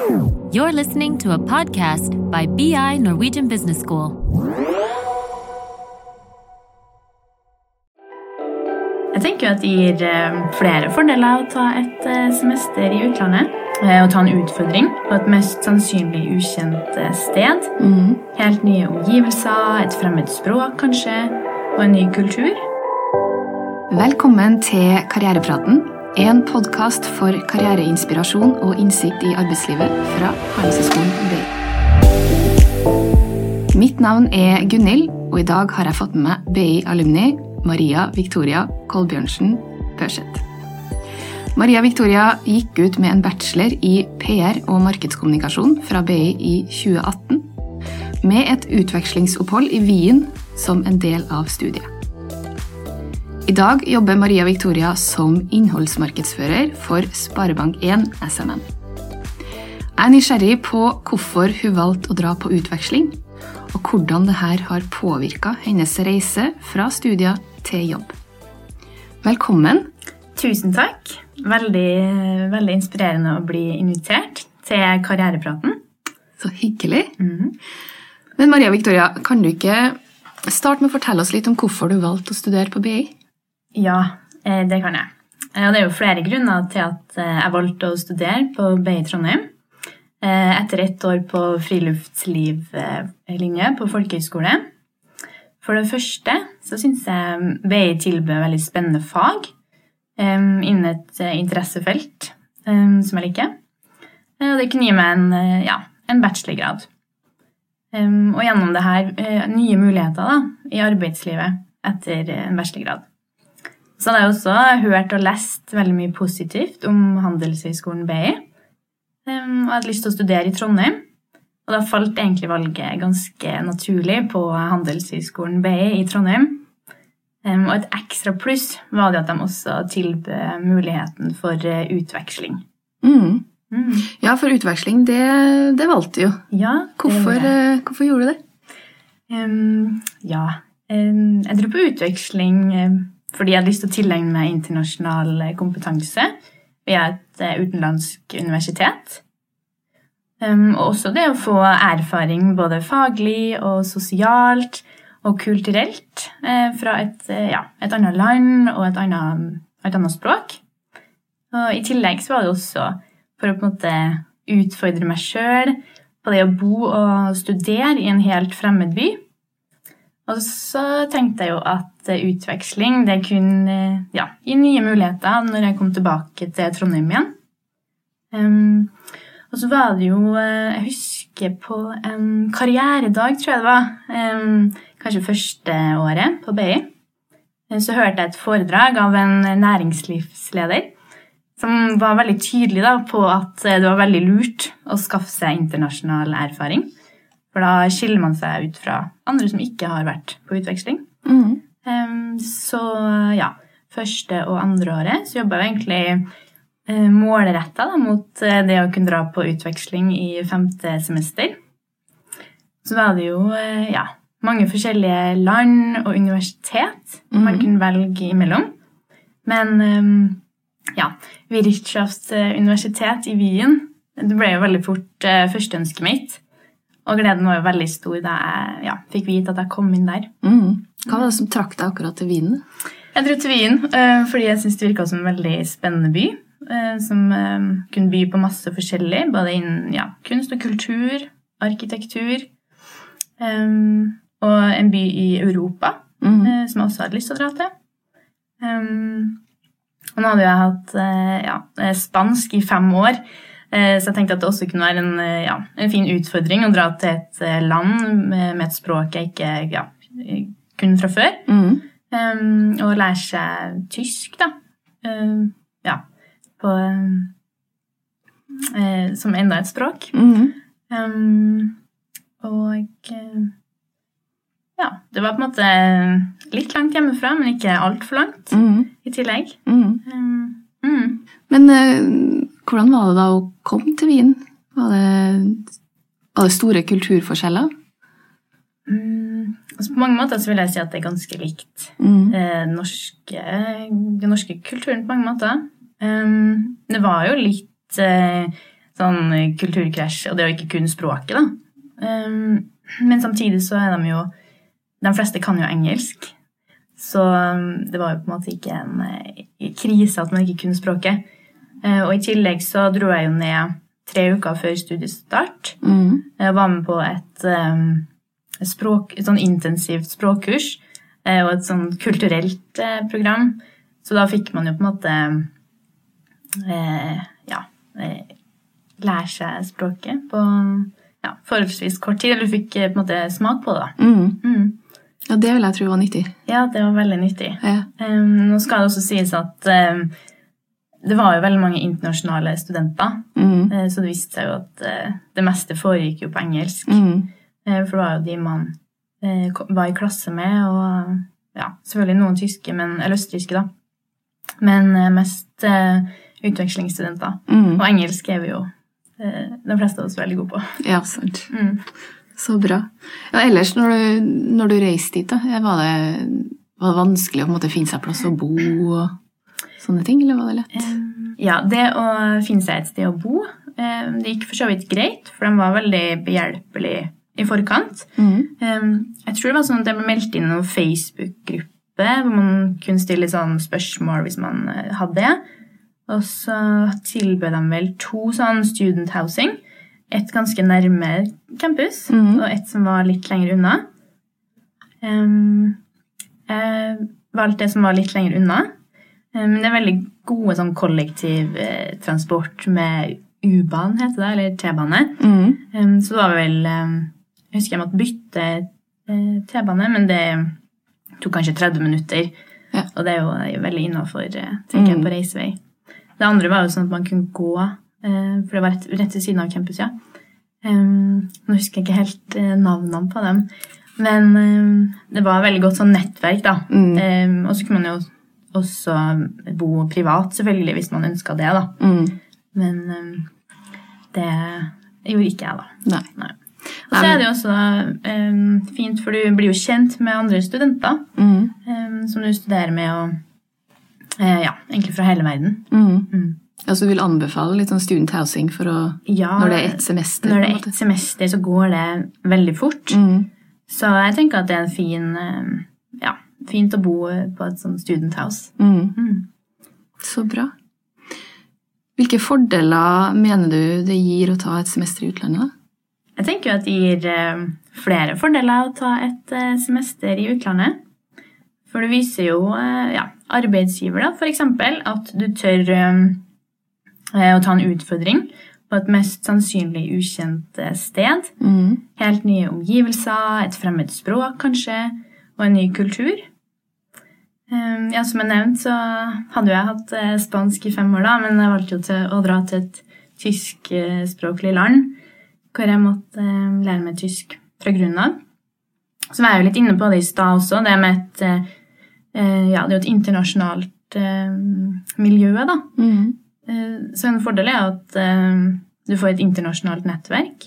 You're listening to a podcast by BI Norwegian Business School. Jeg tenker at det gir eh, flere fordeler å ta et eh, semester i utlandet. Eh, Å ta en utfordring på et mest sannsynlig ukjent eh, sted. Helt nye omgivelser, et fremmed språk kanskje, og en ny kultur. Velkommen til Karrierepraten, en podkast for karriereinspirasjon og innsikt i arbeidslivet fra Handelshøyskolen BI. Mitt navn er Gunhild, og i dag har jeg fått med meg BI-alumni Maria Victoria Kolbjørnsen Pørseth. Maria Victoria gikk ut med en bachelor i PR og markedskommunikasjon fra BI i 2018, med et utvekslingsopphold i Wien som en del av studiet. I dag jobber Maria Victoria som innholdsmarkedsfører for Sparebank1 SMN. Jeg er nysgjerrig på hvorfor hun valgte å dra på utveksling, og hvordan dette har påvirka hennes reise fra studier til jobb. Velkommen. Tusen takk. Veldig, veldig inspirerende å bli invitert til Karrierepraten. Så hyggelig. Men Maria Victoria, kan du ikke starte med å fortelle oss litt om hvorfor du valgte å studere på BI? Ja, eh, det kan jeg. Eh, Og det er jo flere grunner til at eh, jeg valgte å studere på BI Trondheim. Etter ett år på friluftslivlinje på folkehøyskole. For det første så syns jeg BI tilbød veldig spennende fag innen et interessefelt som jeg liker. Og det kunne gi meg en, ja, en bachelorgrad. Og gjennom det her nye muligheter da, i arbeidslivet etter en bachelorgrad. Så hadde jeg også hørt og lest veldig mye positivt om Handelshøyskolen BI. Um, og jeg hadde lyst til å studere i Trondheim. Og da falt egentlig valget ganske naturlig på Handelshøyskolen BI i Trondheim. Um, og et ekstra pluss var det at de også tilbød muligheten for eh, utveksling. Mm. Mm. Ja, for utveksling, det, det valgte jo. Ja, Hvorfor, eh, hvorfor gjorde du det? Um, ja. Ehm, jeg dro på utveksling fordi jeg hadde lyst til å tilegne meg internasjonal eh, kompetanse via et eh, utenlandsk universitet. Ehm, og også det å få erfaring både faglig og sosialt og kulturelt eh, fra et, ja, et annet land og et annet, et annet språk. Og I tillegg så var det også for å på en måte utfordre meg sjøl på det å bo og studere i en helt fremmed by. Og så tenkte jeg jo at eh, utveksling det kunne eh, ja, gi nye muligheter når jeg kom tilbake til Trondheim igjen. Um, og så var det jo eh, Jeg husker på en karrieredag, tror jeg det var. Um, kanskje første året på BI. Så hørte jeg et foredrag av en næringslivsleder som var veldig tydelig da, på at det var veldig lurt å skaffe seg internasjonal erfaring. For da skiller man seg ut fra andre som ikke har vært på utveksling. Mm. Um, Så ja, første og andre året så jobba jeg egentlig uh, målretta mot uh, det å kunne dra på utveksling i femte semester. Så var det jo uh, ja, mange forskjellige land og universitet man Mhm. kunne velge imellom. Men um, ja, Wirtschaftsuniversitet i Wien det ble jo veldig fort eh, førsteønsket mitt. Og gleden var jo veldig stor da jeg ja, fikk vite at jeg kom inn der. Mm. Hva var det som trakk deg akkurat til Wien? Jeg dro til Wien eh, fordi jeg syntes det virka som en veldig spennende by. eh, Som eh, kunne by på masse forskjellig, både innen ja, kunst og kultur, arkitektur. Og en by i Europa Mm. som jeg også hadde lyst til å dra til. Og nå hadde jeg hatt ja, spansk i fem år, så jeg tenkte at det også kunne være en, eh, ja, en fin utfordring å dra til et eh, land med, et språk jeg ikke ja, kunne fra før. Mm. Um, og lære seg tysk, da. Uh, ja. På uh, eh, Som enda et språk. Mm. Um, og uh, ja, det var på en måte litt langt hjemmefra, men ikke altfor langt Mm. i tillegg. Mm. Um. Men eh, hvordan var det da å komme til Wien? Var det, var det store kulturforskjeller? Mm. Altså, på mange måter så vil jeg si at det er ganske likt Mm. eh, norske, den norske kulturen på mange måter. Um, det var jo litt uh, sånn kulturkrasj, og det er jo ikke kun språket, da. Um, men samtidig så er de jo De fleste kan jo engelsk. Så um, det var jo på en måte ikke en uh, krise at man ikke kunne språket. Uh, og i tillegg så dro jeg jo ned tre uker før studiestart. Mm. Jeg var med på et, språk, et sånn intensivt språkkurs uh, og et sånn kulturelt uh, program. Så da fikk man jo på en måte ja, lære seg språket på ja, forholdsvis kort tid. Eller fikk på en måte smak på det. da. Mm. Mm. Ja, det vil jeg tro var nyttig. Ja, det var veldig nyttig. Ja. Um, nå skal det også sies at um, det var jo veldig mange internasjonale studenter. Mm. uh, så det viste seg jo at uh, det meste foregikk jo på engelsk. Mm. Eh, For det var jo de man eh, var i klasse med, og ja, selvfølgelig noen tyske, men, eller østerrikske, da. Men eh, mest eh, utvekslingsstudenter. Mm. Og engelsk er vi jo eh, de fleste av oss veldig gode på. Ja, sant. Mm. Så bra. Ja, ellers, når du, når du reiste dit, da, var det, var det vanskelig å måte, finne seg plass å bo og sånne ting, eller var det lett? Ja, det å finne seg et sted å bo, det gikk for så vidt greit, for de var veldig behjelpelige i forkant. Mm. Jeg tror det var sånn at jeg ble meldt inn i noen Facebook-gruppe hvor man kunne stille sånn spørsmål hvis man eh, hadde det. Og så tilbød de vel to sånn student housing. Et ganske nærme campus, mm. og et som var litt lenger unna. Um, jeg valgte det som var litt lenger unna. Um, det er veldig gode sånn kollektivtransport med U-banen, heter det, eller T-bane. Mm. Så det var vel Jeg husker jeg måtte bytte eh, T-bane, men det tok kanskje 30 minutter. Ja. Og det er jo eh, veldig innafor, tenker jeg, Mm. på reisevei. Det andre var jo sånn at man kunne gå, eh, for det var rett, rett ved siden av campus, ja. Nå husker jeg ikke helt eh, navnene på dem, men det var veldig godt sånn nettverk, da. Mm. Og så kunne man jo også bo privat, selvfølgelig, hvis man ønska det, da. Mm. Men um, det gjorde ikke jeg, da. Nei. Nei. Og så er det jo også um, fint, for du blir jo kjent med andre studenter Mm. um, som du studerer med, og uh, ja, egentlig fra hele verden. Mm. Mm. Altså, du vil anbefale litt sånn student housing å, Ja, når det er ett semester? når det er ett semester, så går det veldig fort. Mm. Så jeg tenker at det er en fin um, fint å bo på et sånt student house. Mm. Mm. Så bra. Hvilke fordeler mener du det gir å ta et semester i utlandet? Jeg tenker jo at det gir eh, flere fordeler å ta et eh, semester i utlandet. For det viser jo eh, ja, arbeidsgiver da, eksempel, at du tør eh, eh, å ta en utfordring på et mest sannsynlig ukjent eh, sted. Mm. Helt nye omgivelser, et fremmed språk kanskje, og en ny kultur. Eh, Ja, Som jeg nevnte, så hadde jeg hatt eh, spansk i fem år, da, men jeg valgte jo til å dra til et tyskspråklig land hvor jeg måtte eh, lære meg tysk fra grunnen av. Så var jeg jo litt inne på det i stad også, det med et eh, eh, Ja, det er jo et internasjonalt eh, miljø, da. Mm. Så en fordel er at du får et internasjonalt nettverk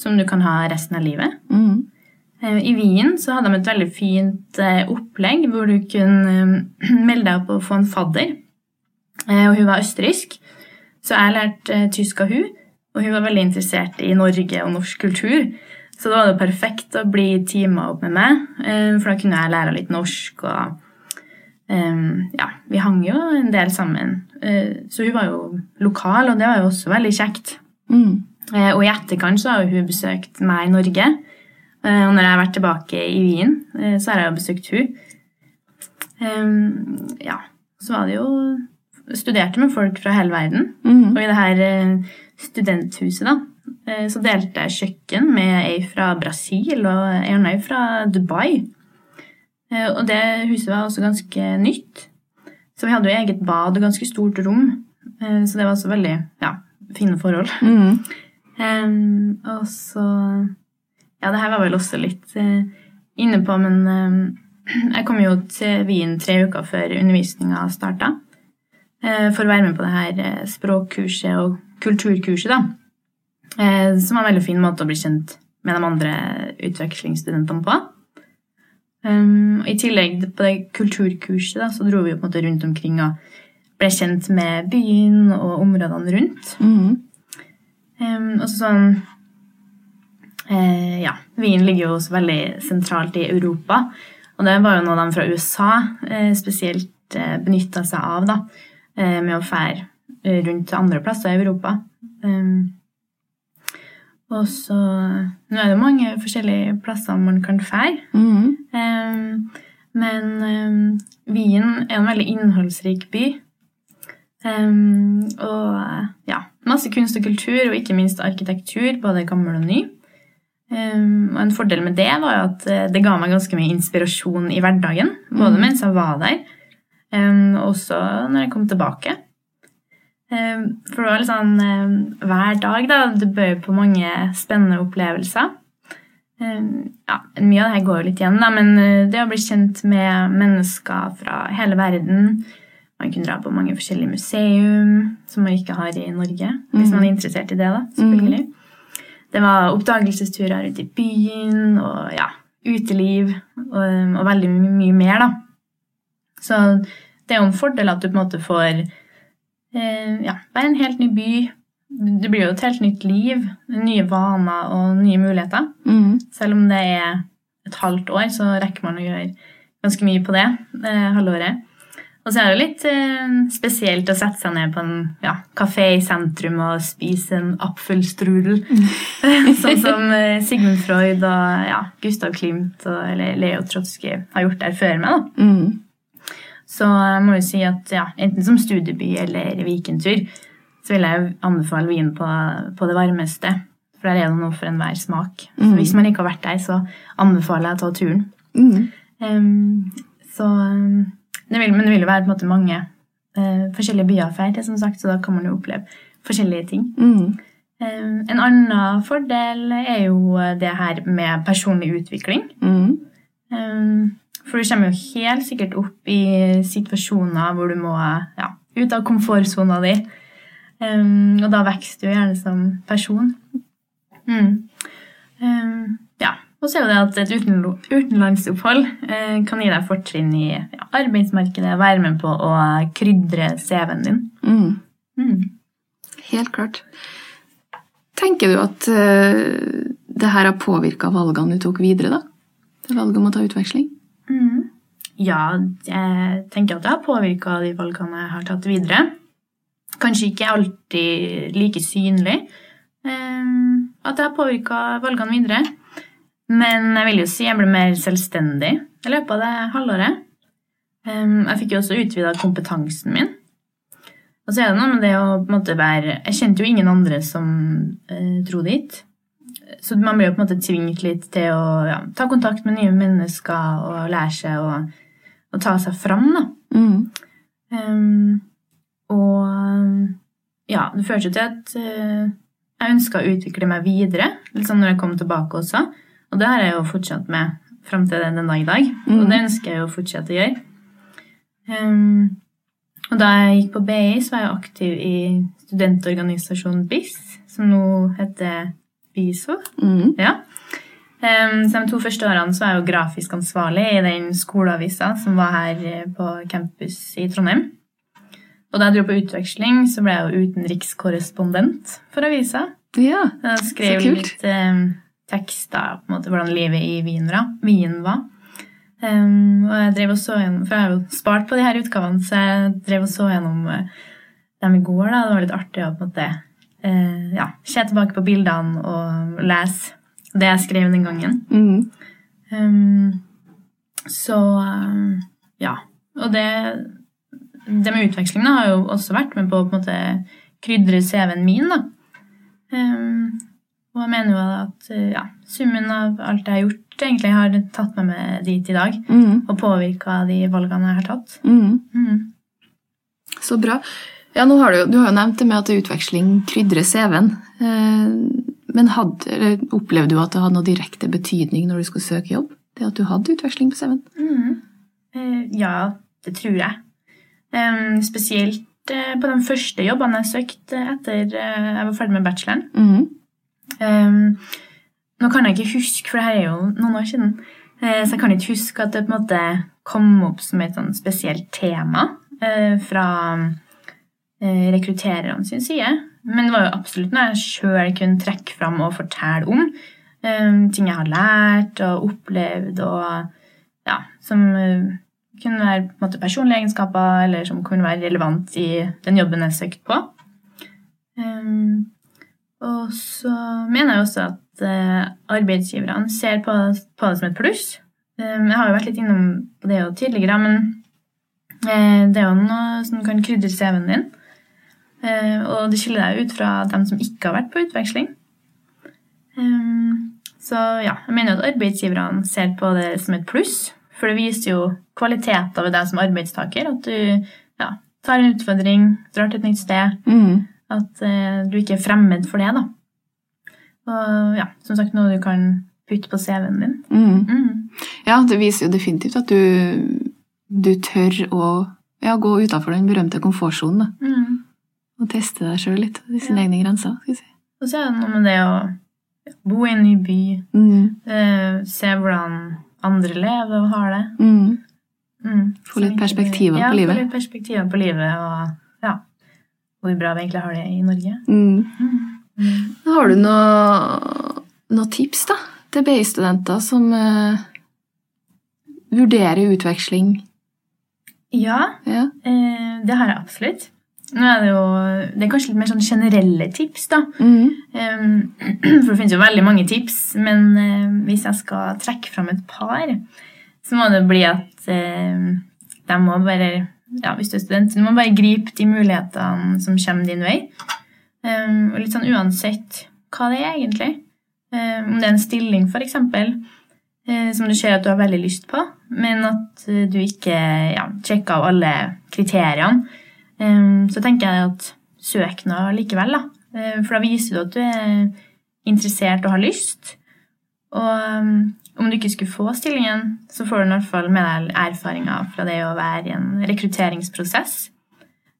som du kan ha resten av livet. Mm. Eh, I Wien så hadde de et veldig fint eh, opplegg hvor du kunne eh, melde deg opp og få en fadder. Og hun var østerriksk, så jeg lærte tysk av hun. Og hun var veldig interessert i Norge og norsk kultur. Så da var det perfekt å bli teama opp med meg, for da kunne jeg lære litt norsk. Og ja, vi hang jo en del sammen. Så hun var jo lokal, og det var jo også veldig kjekt. Mm. Og i etterkant så har hun besøkt meg i Norge. Eh, Og når jeg har vært tilbake i Wien, eh, så har jeg jo besøkt hun. Ja, så var det jo Studerte med folk fra hele verden. Mm. Og i det her eh, studenthuset, da, eh, så delte jeg kjøkken med ei fra Brasil og ei anna fra Dubai. Eh, Og det huset var også ganske nytt. Så vi hadde jo eget bad og ganske stort rom. Eh, Så det var også veldig ja, fine forhold. Mm. Um, og så Ja, det her var vel også litt eh, inne på, men em, jeg kom jo til Wien tre uker før undervisninga starta. eh, for å være med på det her eh, språkkurset og kulturkurset, da. Eh, som var en veldig fin måte å bli kjent med de andre utvekslingsstudentene på. Og I tillegg på det kulturkurset da, så dro vi jo på en måte rundt omkring og ble kjent med byen og områdene rundt. Mm. Um, og så sånn eh, Ja, Wien ligger jo også veldig sentralt i Europa. Og det var jo noe de fra USA eh, spesielt eh, benytta seg av, da, eh, med å fære eh, rundt andre plasser i Europa. Um, og så Nå er det mange forskjellige plasser man kan fære. Mhm. Um, men um, Wien er en veldig innholdsrik by. Um, og ja, masse kunst og kultur, og ikke minst arkitektur, både gammel og ny. Um, og en fordel med det var jo at eh, det ga meg ganske mye inspirasjon i hverdagen. Både Mhm. mens jeg var der, um, og også når jeg kom tilbake. Um, for det var litt sånn hver dag, da. Du bød på mange spennende opplevelser. Ja, mye av det her går jo litt igjen, da, men uh, det å bli kjent med mennesker fra hele verden Man kunne dra på mange forskjellige museum som man ikke har i Norge, hvis man er interessert i det, da, selvfølgelig. Det var oppdagelsesturer ute i byen og ja, uteliv og, og veldig my mye mer, da. Så det er jo en fordel at du på en måte får eh, ja, være en helt ny by. Det blir jo et helt nytt liv, nye vaner og nye muligheter. Mm. Selv om det er et halvt år, så rekker man å gjøre ganske mye på det eh, halvåret. Og så er det litt eh, spesielt å sette seg ned på en ja, kafé i sentrum og spise en apfelstrudel. sånn som eh, Sigmund Freud og ja, Gustav Klimt og, eller Leo Trotsky har gjort der før meg. da. Mm. Så jeg må jo si at ja, enten som studieby eller Vikentur, så vil jeg anbefale Wien på, på det varmeste. For der er det noe for enhver smak. Mhm. hvis man ikke har vært der, så anbefaler jeg å ta turen. Mm. Um, så em, det vil, Men det vil jo være måte mange uh, forskjellige byer å feire, som sagt, så da kan man jo oppleve forskjellige ting. Mm. Uh, en annen fordel er jo det her med personlig utvikling. Mm. Uh, For du kommer jo helt sikkert opp i situasjoner hvor du må ja, ut av komfortsona di. Um, og da vokser du gjerne som person. Mm. Um, ja. Og så er det at et utenlandsopphold kan gi deg fortrinn i arbeidsmarkedet, være med på å krydre CV-en din. Mm. Mm. Helt klart. Tenker du at uh, det her har påvirka valgene du tok videre, da? Det valget om å ta utveksling? Mm. Ja, jeg tenker at det har påvirka de valgene jeg har tatt videre. Kanskje ikke alltid like synlig um, at det har påvirka valgene videre. Men jeg vil jo si jeg ble mer selvstendig i løpet av det halvåret. Um, jeg fikk jo også utvida kompetansen min. Og så er det noe med det å på en måte være Jeg kjente jo ingen andre som eh, dro dit. Så man blir jo på en måte tvunget litt til å ja, ta kontakt med nye mennesker og lære seg å, å ta seg fram, da. Mm. Um, og ja, det førte jo til at uh, jeg ønska å utvikle meg videre, litt sånn når jeg kom tilbake også. Og det har jeg jo fortsatt med fram til den dag i dag. Og Mhm. det ønsker jeg jo å fortsette å gjøre. Um, og da jeg gikk på BI, så var jeg aktiv i studentorganisasjonen BIS, som nå heter BISO. Mm. Ja. Um, så de to første årene så var jeg jo grafisk ansvarlig i den skoleavisa som var her eh, på campus i Trondheim. Og da jeg dro på utveksling, så ble jeg jo utenrikskorrespondent for avisa. Ja. Skrev Så kult. litt um, tekster på en måte hvordan livet i Wien. Wien var. Um, og jeg drev og så gjennom, For jeg har jo spart på de her utgavene, så jeg drev og så gjennom uh, dem i går. da, Det var litt artig å på en måte uh, ja, se tilbake på bildene og lese det jeg skrev den gangen. Mm. Um, så um, ja. Og det, det med utveksling da, har jo også vært med på å på en måte krydre CV-en min. da. Og jeg mener jo at uh, ja, summen av alt jeg har gjort, egentlig har tatt meg med dit i dag. Mm. Og påvirka de valgene jeg har tatt. Mm. Mm. Så bra. Ja, nå har du, du har jo nevnt det med at utveksling krydrer CV-en. Eh, men hadde, eller opplevde du at det hadde noe direkte betydning når du skulle søke jobb? Det at du hadde utveksling på CV-en? Mm. Eh, ja, det tror jeg. Spesielt eh, på de første jobbene jeg søkte etter jeg var ferdig med bacheloren. Mhm. Nå kan jeg ikke huske, for det her er jo noen år siden, eh, så jeg kan ikke huske at det på en måte kom opp som et sånn spesielt tema eh, fra eh, rekruttererne sin side. Men det var jo absolutt noe jeg sjøl kunne trekke fram og fortelle om. Ting jeg har lært og opplevd, og ja, som kunne være på en måte, personlige egenskaper, eller som kunne være relevant i den jobben jeg søkte på. Og så mener jeg også at arbeidsgiverne ser på, på, det som et pluss. Um, jeg har jo vært litt innom det jo tidligere, men uh, det er jo noe som kan krydre CV-en din. Eh, og det skiller deg ut fra dem som ikke har vært på utveksling. Så ja, jeg mener at arbeidsgiverne ser på det som et pluss, for det viser jo kvaliteter ved deg som arbeidstaker. At du ja, tar en utfordring, drar til et nytt sted. Mm. At du ikke er fremmed for det, da. Og ja, som sagt, noe du kan putte på CV-en din. Mm. Mm. Ja, det viser jo definitivt at du, du tør å ja, gå utafor den berømte komfortsonen. Mm. Og teste deg sjøl litt, i sine ja. egne grenser. skal vi si. Og så er det noe med det å bo i en ny by, mm. eh, se hvordan andre lever og har det. Mm. Mm. Få litt perspektiver på livet. Ja, få litt perspektiver på livet, og ja, hvor bra vi egentlig har det i Norge. Mm. Mm. Har du noen noe tips da, til BI-studenter som uh, vurderer utveksling? Ja, ja. Eh, det har jeg absolutt. Nå er det jo Det er kanskje litt mer sånn generelle tips, da. Mm. Um, for det finnes jo veldig mange tips, men uh, hvis jeg skal trekke fram et par, så må det bli at uh, de må bare ja, Hvis du er student, du må bare gripe de mulighetene som kommer din vei. Um, og litt sånn uansett hva det er, egentlig. Um, om det er en stilling, eksempel, uh, som du ser at du har veldig lyst på, men at du ikke ja, sjekker av alle kriteriene så tenker jeg at søk nå likevel, da. Eh, for da viser du at du er interessert og har lyst. Og om du ikke skulle få stillingen, så får du i hvert fall med deg erfaringer fra det å være i en rekrutteringsprosess.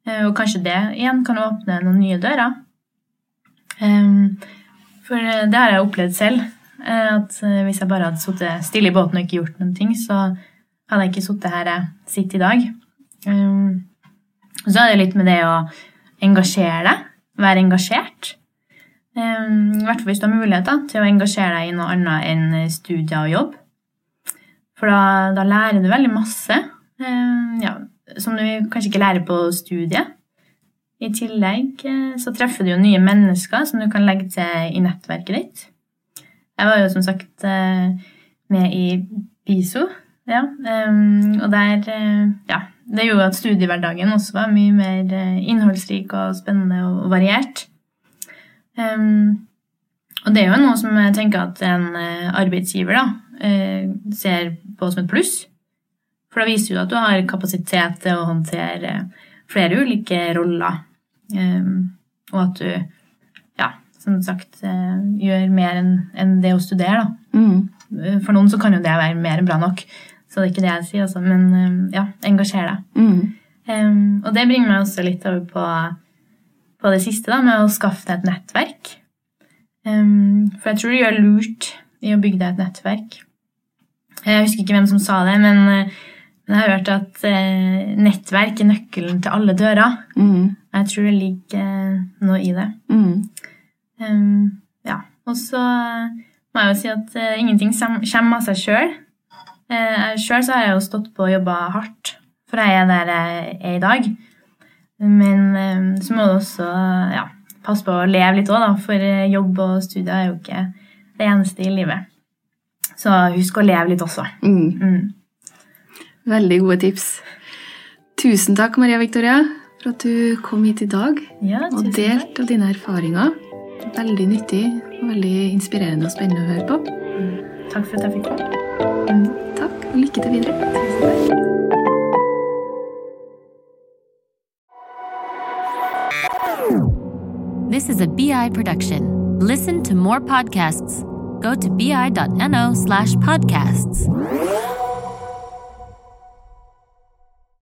Eh, og kanskje det igjen kan åpne noen nye dører. For det har jeg opplevd selv. Eh, at hvis jeg bare hadde sittet stille i båten og ikke gjort noen ting, så hadde jeg ikke sittet her jeg sitter i dag. Og så er det litt med det å engasjere deg, være engasjert. Um, I hvert fall hvis du har muligheter til å engasjere deg i noe annet enn studier og jobb. For da, da lærer du veldig masse ja, som du kanskje ikke lærer på studiet. I tillegg eh, så treffer du jo nye mennesker som du kan legge til i nettverket ditt. Jeg var jo som sagt eh, med i BISO, ja, um, og der eh, ja, det gjorde at studiehverdagen også var mye mer innholdsrik og spennende og variert. Um, og det er jo noe som jeg tenker at en arbeidsgiver da, ser på som et pluss. For da viser jo at du har kapasitet til å håndtere flere ulike roller. Um, og at du, ja, som sagt, gjør mer enn det å studere, da. Mm. For noen så kan jo det være mer enn bra nok. Så det er ikke det jeg sier, altså. Men um, ja, engasjer deg. Mm. Um, og det bringer meg også litt over på, på, det siste, da, med å skaffe deg et nettverk. Um, for jeg tror du gjør lurt i å bygge deg et nettverk. Jeg husker ikke hvem som sa det, men, uh, men jeg har hørt at eh, nettverk er nøkkelen til alle dører. Mm. Jeg tror det ligger eh, noe i det. Mm. ja. Og så må jeg jo si at ingenting kommer av seg sjøl. Eh, Sjøl har jeg jo stått på og jobba hardt for jeg er der jeg er i dag. Men eh, så må du også ja, passe på å leve litt òg, da, for eh, jobb og studier er jo ikke det eneste i livet. Så husk å leve litt også. Mm. Veldig gode tips. Tusen takk, Maria Victoria, for at du kom hit i dag ja, og delte av dine erfaringer. Veldig nyttig og veldig inspirerende og spennende å høre på. Mm. Takk for at jeg fikk komme. Mm. Takk, og lykke til videre. This is a BI production. Listen to more podcasts. Go to bi.no slash podcasts.